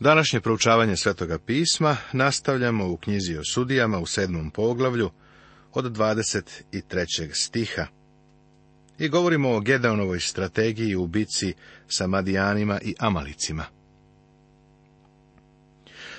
Današnje proučavanje Svetoga pisma nastavljamo u knjizi o sudijama u sedmom poglavlju od 23. stiha. I govorimo o Gedeonovoj strategiji u bici sa Madijanima i Amalicima.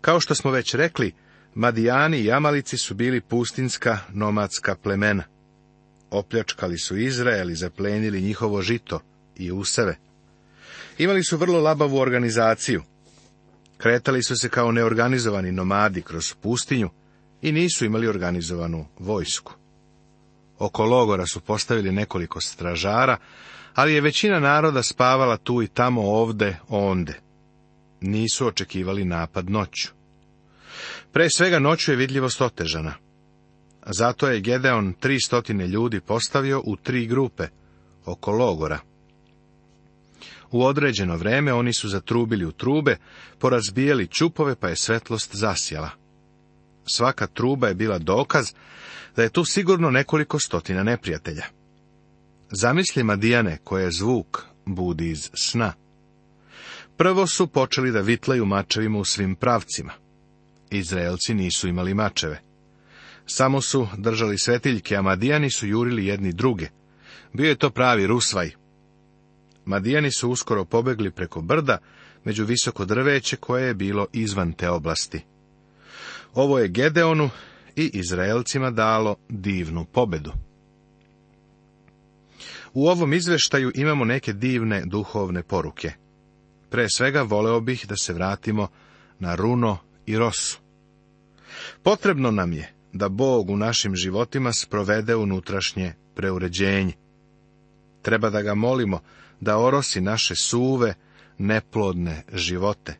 Kao što smo već rekli, Madijani i Amalici su bili pustinska nomadska plemena. Opljačkali su Izrael i zaplenili njihovo žito i useve. Imali su vrlo labavu organizaciju. Kretali su se kao neorganizovani nomadi kroz pustinju i nisu imali organizovanu vojsku. Oko logora su postavili nekoliko stražara, ali je većina naroda spavala tu i tamo ovde, onde. Nisu očekivali napad noću. Pre svega noću je vidljivost otežana. Zato je Gedeon tri stotine ljudi postavio u tri grupe, oko logora. U određeno vreme oni su zatrubili u trube, porazbijali čupove, pa je svetlost zasjela. Svaka truba je bila dokaz da je tu sigurno nekoliko stotina neprijatelja. Zamisli Madijane koje zvuk budi iz sna. Prvo su počeli da vitlaju mačevima u svim pravcima. Izraelci nisu imali mačeve. Samo su držali svetiljke, a Madijani su jurili jedni druge. Bio je to pravi rusvaj, Madijani su uskoro pobegli preko brda među visoko drveće koje je bilo izvan te oblasti. Ovo je Gedeonu i Izraelcima dalo divnu pobedu. U ovom izveštaju imamo neke divne duhovne poruke. Pre svega voleo bih da se vratimo na runo i rosu. Potrebno nam je da Bog u našim životima sprovede unutrašnje preuređenje. Treba da ga molimo da orosi naše suve, neplodne živote.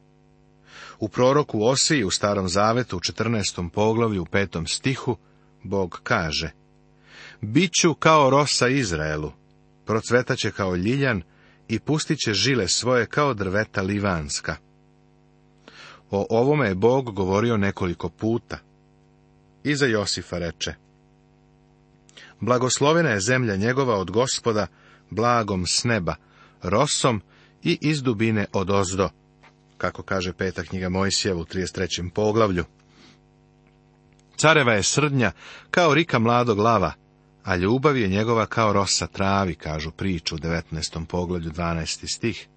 U proroku Osiji u Starom Zavetu u 14. poglavlju u 5. stihu Bog kaže Biću kao rosa Izraelu, procvetaće kao ljiljan i pustit će žile svoje kao drveta livanska. O ovome je Bog govorio nekoliko puta. Iza Josifa reče Blagoslovena je zemlja njegova od gospoda, blagom s neba, rosom i iz dubine od ozdo, kako kaže peta knjiga Mojsijeva u 33. poglavlju. Careva je srdnja kao rika mladog lava, a ljubav je njegova kao rosa travi, kažu priču u 19. poglavlju 12. stih.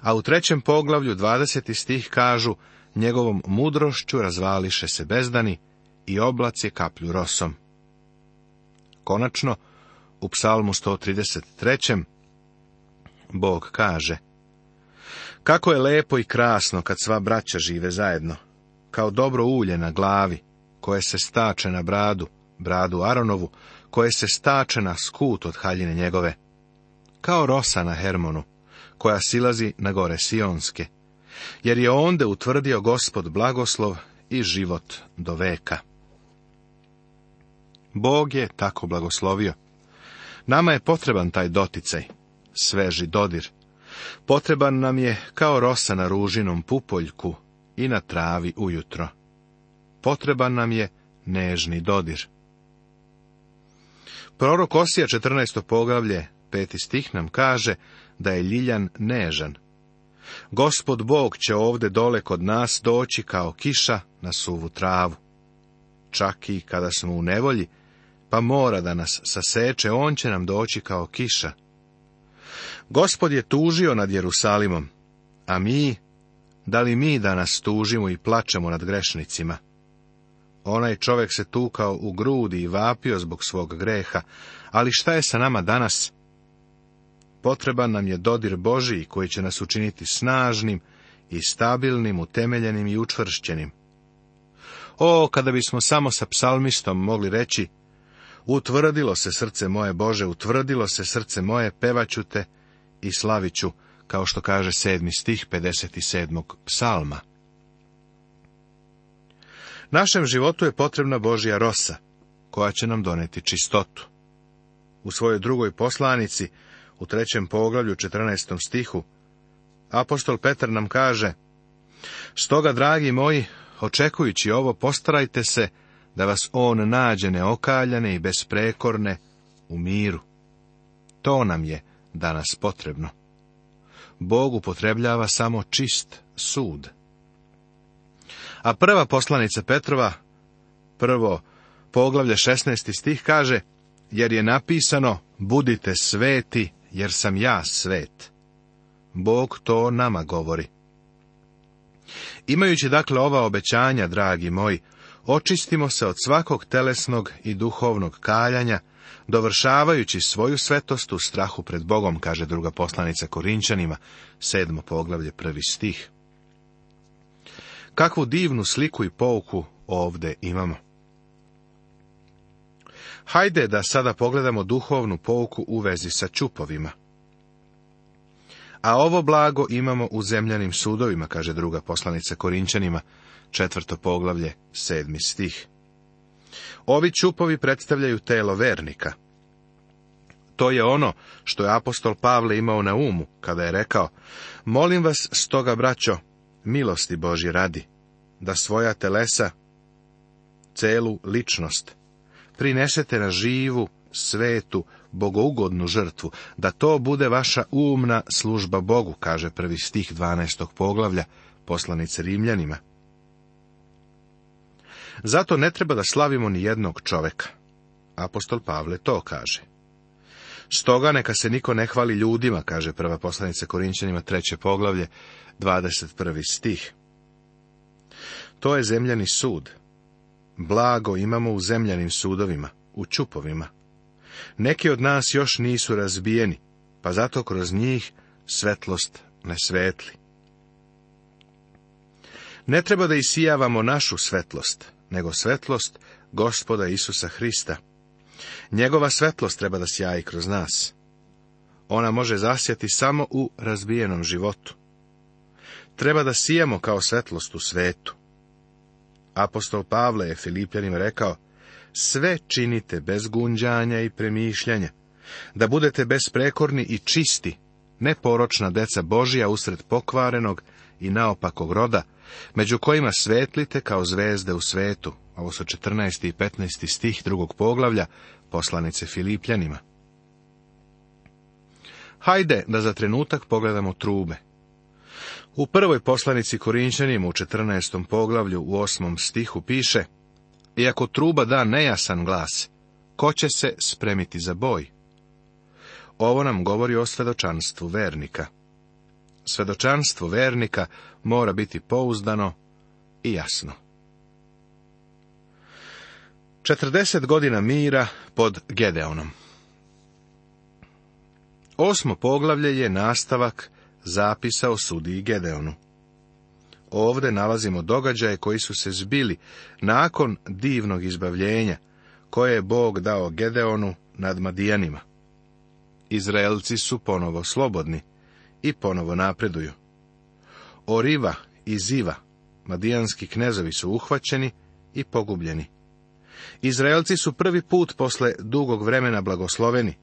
A u trećem poglavlju 20. stih kažu, njegovom mudrošću razvališe se bezdani i je kaplju rosom. Konačno, u psalmu 133. Bog kaže Kako je lepo i krasno kad sva braća žive zajedno, kao dobro ulje na glavi, koje se stače na bradu, bradu Aronovu, koje se stače na skut od haljine njegove, kao rosa na Hermonu, koja silazi na gore Sionske, jer je onde utvrdio gospod blagoslov i život do veka. Bog je tako blagoslovio Nama je potreban taj doticaj, sveži dodir. Potreban nam je kao rosa na ružinom pupoljku i na travi ujutro. Potreban nam je nežni dodir. Prorok Osija 14. poglavlje, peti stih nam kaže da je Ljiljan nežan. Gospod Bog će ovde dole kod nas doći kao kiša na suvu travu. Čak i kada smo u nevolji, pa mora da nas saseče, on će nam doći kao kiša. Gospod je tužio nad Jerusalimom, a mi, da li mi danas tužimo i plačemo nad grešnicima? Onaj čovek se tukao u grudi i vapio zbog svog greha, ali šta je sa nama danas? Potreban nam je dodir Božiji koji će nas učiniti snažnim i stabilnim, utemeljenim i učvršćenim. O, kada bismo samo sa psalmistom mogli reći, Utvrdilo se srce moje Bože, utvrdilo se srce moje, pevaću te i slaviću, kao što kaže sedmi stih 57. psalma. Našem životu je potrebna Božja rosa, koja će nam doneti čistotu. U svojoj drugoj poslanici, u trećem poglavlju 14. stihu, apostol Petar nam kaže, Stoga, dragi moji, očekujući ovo, postarajte se da vas on nađe neokaljane i besprekorne u miru. To nam je danas potrebno. Bog upotrebljava samo čist sud. A prva poslanica Petrova, prvo poglavlje 16. stih kaže, jer je napisano, budite sveti, jer sam ja svet. Bog to nama govori. Imajući dakle ova obećanja, dragi moji, očistimo se od svakog telesnog i duhovnog kaljanja, dovršavajući svoju svetost u strahu pred Bogom, kaže druga poslanica Korinčanima, sedmo poglavlje, prvi stih. Kakvu divnu sliku i pouku ovde imamo. Hajde da sada pogledamo duhovnu pouku u vezi sa čupovima. A ovo blago imamo u zemljanim sudovima, kaže druga poslanica Korinčanima, četvrto poglavlje, sedmi stih. Ovi čupovi predstavljaju telo vernika. To je ono što je apostol Pavle imao na umu, kada je rekao, molim vas stoga, braćo, milosti Boži radi, da svoja telesa, celu ličnost, prinesete na živu, svetu, bogougodnu žrtvu, da to bude vaša umna služba Bogu, kaže prvi stih 12. poglavlja, poslanice Rimljanima. Zato ne treba da slavimo ni jednog čoveka. Apostol Pavle to kaže. Stoga neka se niko ne hvali ljudima, kaže prva poslanica Korinčanima, treće poglavlje, 21. stih. To je zemljani sud. Blago imamo u zemljanim sudovima, u čupovima. Neki od nas još nisu razbijeni, pa zato kroz njih svetlost ne svetli. Ne treba da isijavamo našu svetlost, nego svetlost gospoda Isusa Hrista. Njegova svetlost treba da sjaji kroz nas. Ona može zasjati samo u razbijenom životu. Treba da sijemo kao svetlost u svetu. Apostol Pavle je Filipljanim rekao, sve činite bez gunđanja i premišljanja, da budete besprekorni i čisti, neporočna deca Božija usred pokvarenog i naopakog roda, među kojima svetlite kao zvezde u svetu. Ovo su 14. i 15. stih drugog poglavlja poslanice Filipljanima. Hajde da za trenutak pogledamo trube. U prvoj poslanici Korinčanima u 14. poglavlju u 8. stihu piše Iako truba da nejasan glas, ko će se spremiti za boj? Ovo nam govori o svedočanstvu vernika. Svedočanstvo vernika mora biti pouzdano i jasno. 40 godina mira pod Gedeonom. Osmo poglavlje je nastavak zapisa o sudiji Gedeonu. Ovde nalazimo događaje koji su se zbili nakon divnog izbavljenja koje je Bog dao Gedeonu nad Madijanima. Izraelci su ponovo slobodni, i ponovo napreduju. Oriva i Ziva, madijanski knezovi su uhvaćeni i pogubljeni. Izraelci su prvi put posle dugog vremena blagosloveni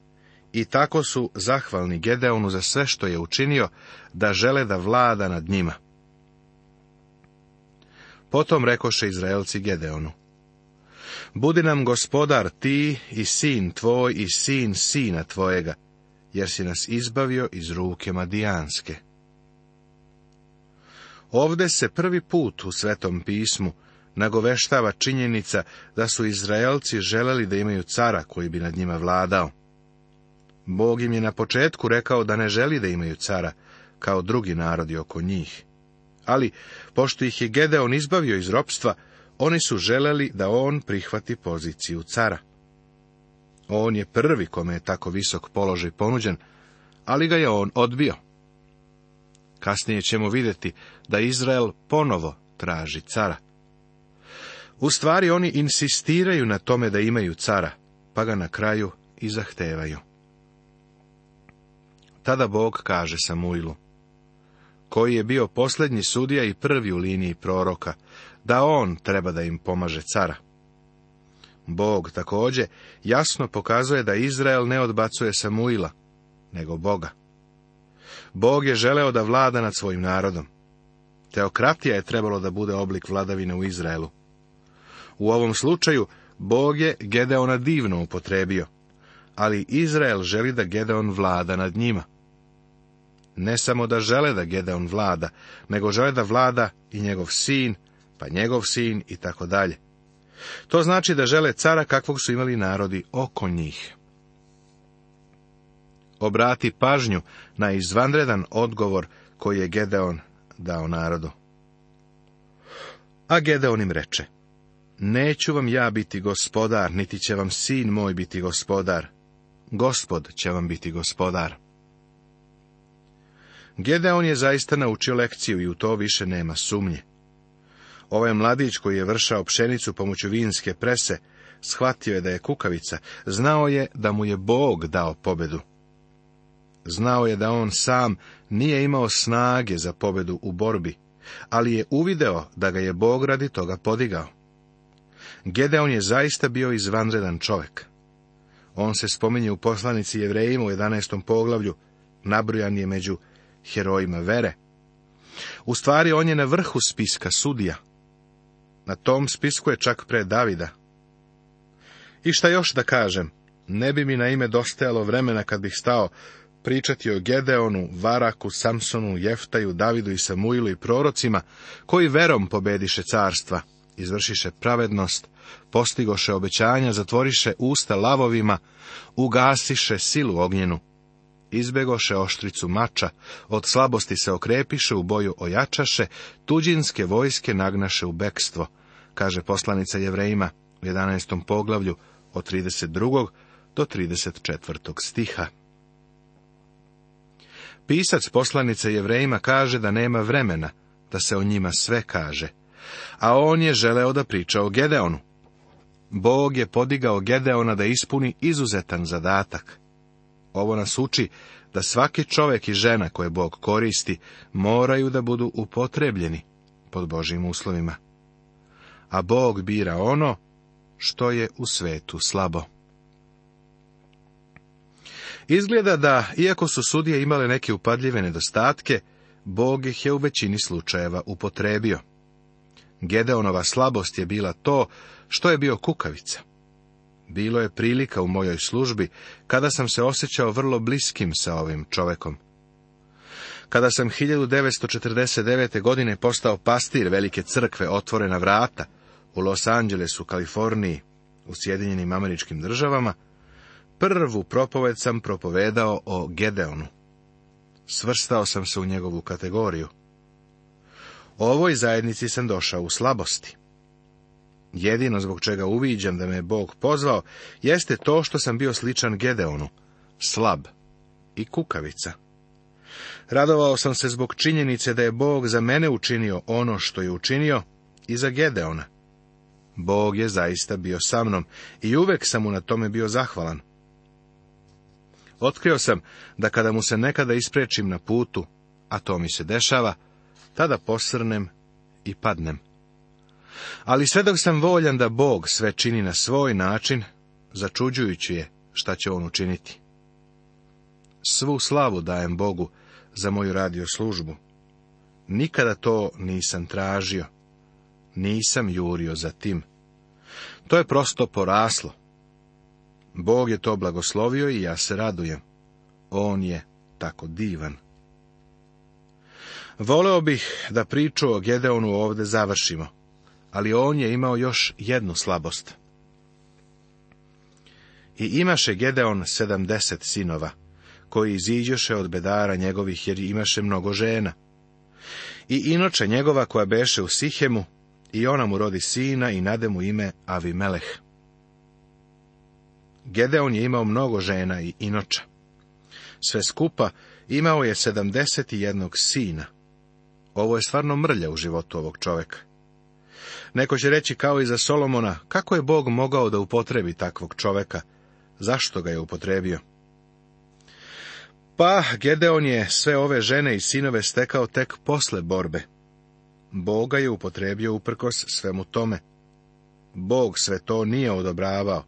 i tako su zahvalni Gedeonu za sve što je učinio da žele da vlada nad njima. Potom rekoše Izraelci Gedeonu. Budi nam gospodar ti i sin tvoj i sin sina tvojega jer si nas izbavio iz ruke Madijanske. Ovde se prvi put u Svetom pismu nagoveštava činjenica da su Izraelci želeli da imaju cara koji bi nad njima vladao. Bog im je na početku rekao da ne želi da imaju cara, kao drugi narodi oko njih. Ali, pošto ih je Gedeon izbavio iz ropstva, oni su želeli da on prihvati poziciju cara. On je prvi kome je tako visok položaj ponuđen, ali ga je on odbio. Kasnije ćemo vidjeti da Izrael ponovo traži cara. U stvari oni insistiraju na tome da imaju cara, pa ga na kraju i zahtevaju. Tada Bog kaže Samuilu, koji je bio posljednji sudija i prvi u liniji proroka, da on treba da im pomaže cara. Bog također jasno pokazuje da Izrael ne odbacuje Samuila, nego Boga. Bog je želeo da vlada nad svojim narodom. Teokratija je trebalo da bude oblik vladavine u Izraelu. U ovom slučaju Bog je Gedeona divno upotrebio, ali Izrael želi da Gedeon vlada nad njima. Ne samo da žele da Gedeon vlada, nego žele da vlada i njegov sin, pa njegov sin i tako dalje. To znači da žele cara kakvog su imali narodi oko njih. Obrati pažnju na izvanredan odgovor koji je Gedeon dao narodu. A Gedeon im reče, Neću vam ja biti gospodar, niti će vam sin moj biti gospodar. Gospod će vam biti gospodar. Gedeon je zaista naučio lekciju i u to više nema sumnje. Ovaj mladić koji je vršao pšenicu pomoću vinske prese, shvatio je da je kukavica, znao je da mu je Bog dao pobedu. Znao je da on sam nije imao snage za pobedu u borbi, ali je uvideo da ga je Bog radi toga podigao. Gedeon je zaista bio izvanredan čovjek. On se spominje u poslanici Jevrejima u 11. poglavlju, nabrojan je među herojima vere. U stvari, on je na vrhu spiska sudija. Na tom spisku je čak pre Davida. I šta još da kažem, ne bi mi na ime dostajalo vremena kad bih stao pričati o Gedeonu, Varaku, Samsonu, Jeftaju, Davidu i Samuilu i prorocima, koji verom pobediše carstva, izvršiše pravednost, postigoše obećanja, zatvoriše usta lavovima, ugasiše silu ognjenu, Izbegoše oštricu mača, od slabosti se okrepiše, u boju ojačaše, tuđinske vojske nagnaše u bekstvo, kaže poslanica Jevrejima u 11. poglavlju od 32. do 34. stiha. Pisac poslanice Jevrejima kaže da nema vremena, da se o njima sve kaže, a on je želeo da priča o Gedeonu. Bog je podigao Gedeona da ispuni izuzetan zadatak. Ovo nas uči da svaki čovjek i žena koje Bog koristi moraju da budu upotrebljeni pod Božim uslovima. A Bog bira ono što je u svetu slabo. Izgleda da, iako su sudije imale neke upadljive nedostatke, Bog ih je u većini slučajeva upotrebio. Gedeonova slabost je bila to što je bio kukavica. Bilo je prilika u mojoj službi kada sam se osjećao vrlo bliskim sa ovim čovekom. Kada sam 1949. godine postao pastir velike crkve Otvorena vrata u Los Angelesu, Kaliforniji, u Sjedinjenim američkim državama, prvu propoved sam propovedao o Gedeonu. Svrstao sam se u njegovu kategoriju. O ovoj zajednici sam došao u slabosti. Jedino zbog čega uviđam da me je Bog pozvao, jeste to što sam bio sličan Gedeonu, slab i kukavica. Radovao sam se zbog činjenice da je Bog za mene učinio ono što je učinio i za Gedeona. Bog je zaista bio sa mnom i uvek sam mu na tome bio zahvalan. Otkrio sam da kada mu se nekada isprečim na putu, a to mi se dešava, tada posrnem i padnem. Ali sve dok sam voljan da Bog sve čini na svoj način, začuđujući je šta će on učiniti. Svu slavu dajem Bogu za moju radio službu. Nikada to nisam tražio. Nisam jurio za tim. To je prosto poraslo. Bog je to blagoslovio i ja se radujem. On je tako divan. Voleo bih da priču o Gedeonu ovde završimo ali on je imao još jednu slabost. I imaše Gedeon sedamdeset sinova, koji iziđeše od bedara njegovih, jer imaše mnogo žena. I inoče njegova koja beše u Sihemu, i ona mu rodi sina i nade mu ime Avimeleh. Gedeon je imao mnogo žena i inoča. Sve skupa imao je sedamdeset jednog sina. Ovo je stvarno mrlja u životu ovog čoveka. Neko će reći kao i za Solomona, kako je Bog mogao da upotrebi takvog čoveka? Zašto ga je upotrebio? Pa, Gedeon je sve ove žene i sinove stekao tek posle borbe. Boga je upotrebio uprkos svemu tome. Bog sve to nije odobravao.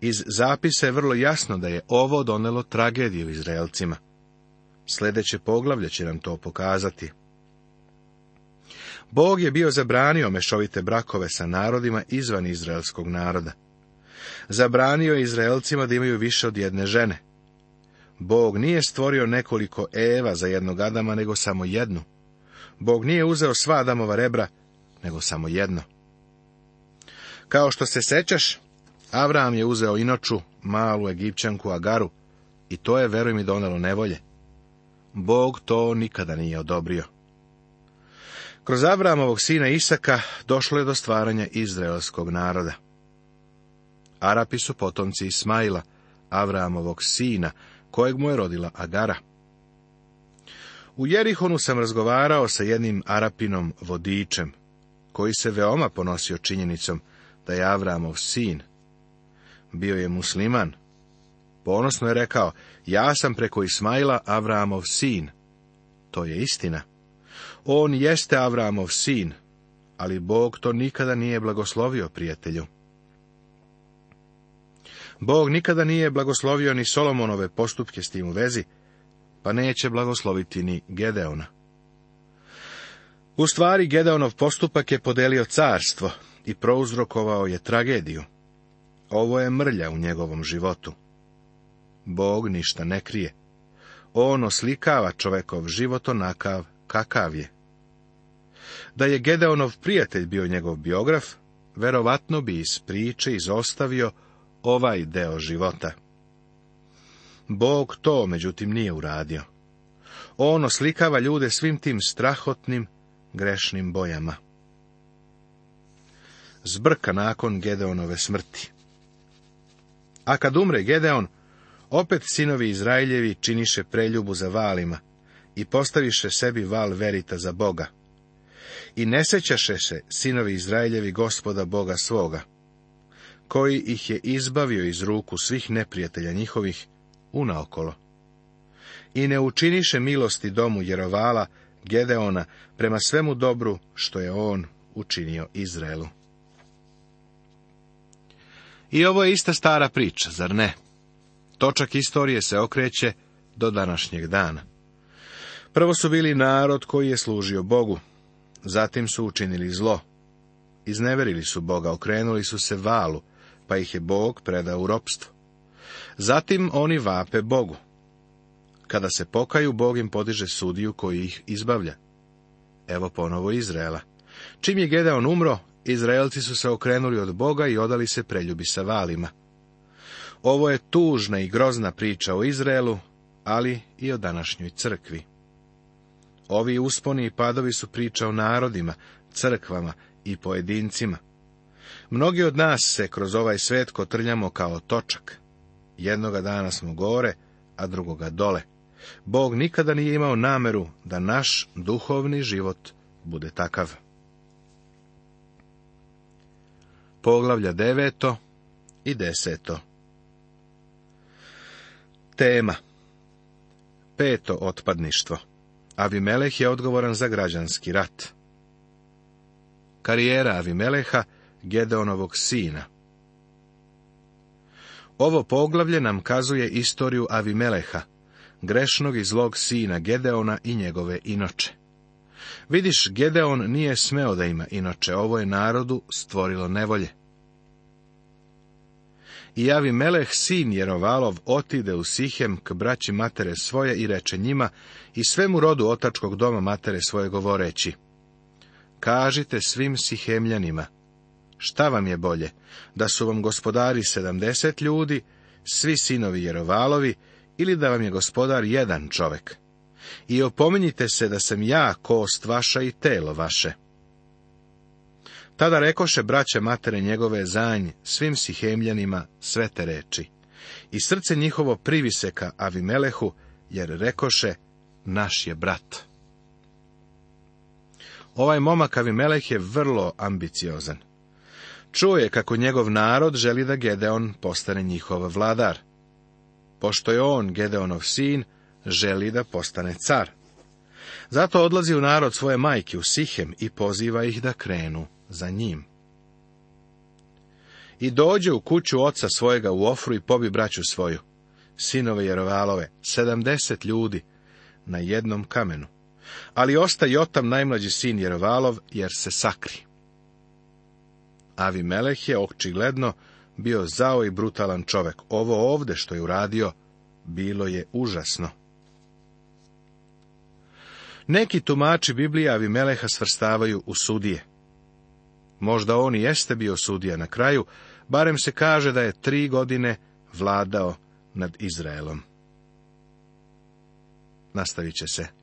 Iz zapisa je vrlo jasno da je ovo donelo tragediju Izraelcima. Sljedeće poglavlje će nam to pokazati. Bog je bio zabranio mešovite brakove sa narodima izvan izraelskog naroda. Zabranio je Izraelcima da imaju više od jedne žene. Bog nije stvorio nekoliko Eva za jednog Adama, nego samo jednu. Bog nije uzeo sva Adamova rebra, nego samo jedno. Kao što se sećaš, Avram je uzeo inoču, malu Egipćanku Agaru, i to je, veruj mi, donelo nevolje. Bog to nikada nije odobrio. Kroz Abrahamovog sina Isaka došlo je do stvaranja izraelskog naroda. Arapi su potomci Ismaila, avramovog sina, kojeg mu je rodila Agara. U Jerihonu sam razgovarao sa jednim Arapinom vodičem, koji se veoma ponosio činjenicom da je Avramov sin. Bio je musliman. Ponosno je rekao, ja sam preko Ismaila Avramov sin. To je istina. On jeste Avramov sin, ali Bog to nikada nije blagoslovio prijatelju. Bog nikada nije blagoslovio ni Solomonove postupke s tim u vezi, pa neće blagosloviti ni Gedeona. U stvari, Gedeonov postupak je podelio carstvo i prouzrokovao je tragediju. Ovo je mrlja u njegovom životu. Bog ništa ne krije. On oslikava čovekov život onakav kakav je. Da je Gedeonov prijatelj bio njegov biograf, verovatno bi iz priče izostavio ovaj deo života. Bog to, međutim, nije uradio. On oslikava ljude svim tim strahotnim, grešnim bojama. Zbrka nakon Gedeonove smrti. A kad umre Gedeon, opet sinovi Izraeljevi činiše preljubu za valima, i postaviše sebi val verita za Boga. I ne sećaše se sinovi Izraeljevi gospoda Boga svoga, koji ih je izbavio iz ruku svih neprijatelja njihovih unaokolo. I ne učiniše milosti domu Jerovala, Gedeona, prema svemu dobru što je on učinio Izraelu. I ovo je ista stara priča, zar ne? Točak istorije se okreće do današnjeg dana. Prvo su bili narod koji je služio Bogu, zatim su učinili zlo. Izneverili su Boga, okrenuli su se valu, pa ih je Bog predao u ropstvo. Zatim oni vape Bogu. Kada se pokaju, Bog im podiže sudiju koji ih izbavlja. Evo ponovo Izraela. Čim je Gedeon umro, Izraelci su se okrenuli od Boga i odali se preljubi sa valima. Ovo je tužna i grozna priča o Izraelu, ali i o današnjoj crkvi. Ovi usponi i padovi su priča o narodima, crkvama i pojedincima. Mnogi od nas se kroz ovaj svet kotrljamo kao točak. Jednoga dana smo gore, a drugoga dole. Bog nikada nije imao nameru da naš duhovni život bude takav. Poglavlja deveto i deseto Tema Peto otpadništvo Avimeleh je odgovoran za građanski rat. Karijera Avimeleha, Gedeonovog sina. Ovo poglavlje nam kazuje istoriju Avimeleha, grešnog i zlog sina Gedeona i njegove inoče. Vidiš, Gedeon nije smeo da ima inoče, ovo je narodu stvorilo nevolje. I Javi Meleh, sin Jerovalov, otide u Sihem k braći matere svoje i reče njima i svemu rodu otačkog doma matere svoje govoreći. Kažite svim Sihemljanima, šta vam je bolje, da su vam gospodari sedamdeset ljudi, svi sinovi Jerovalovi, ili da vam je gospodar jedan čovek? I opominjite se da sam ja kost vaša i telo vaše. Tada rekoše braće matere njegove zanj svim sihemljanima sve te reči. I srce njihovo privise ka Avimelehu, jer rekoše, naš je brat. Ovaj momak Avimeleh je vrlo ambiciozan. Čuje kako njegov narod želi da Gedeon postane njihov vladar. Pošto je on, Gedeonov sin, želi da postane car. Zato odlazi u narod svoje majke u Sihem i poziva ih da krenu za njim. I dođe u kuću oca svojega u ofru i pobi braću svoju, sinove Jerovalove, sedamdeset ljudi, na jednom kamenu. Ali ostaje otam najmlađi sin Jerovalov, jer se sakri. Avi Meleh je očigledno bio zao i brutalan čovek. Ovo ovde što je uradio, bilo je užasno. Neki tumači Biblije Avimeleha svrstavaju u sudije. Možda on i jeste bio sudija na kraju, barem se kaže da je tri godine vladao nad Izraelom. Nastavit će se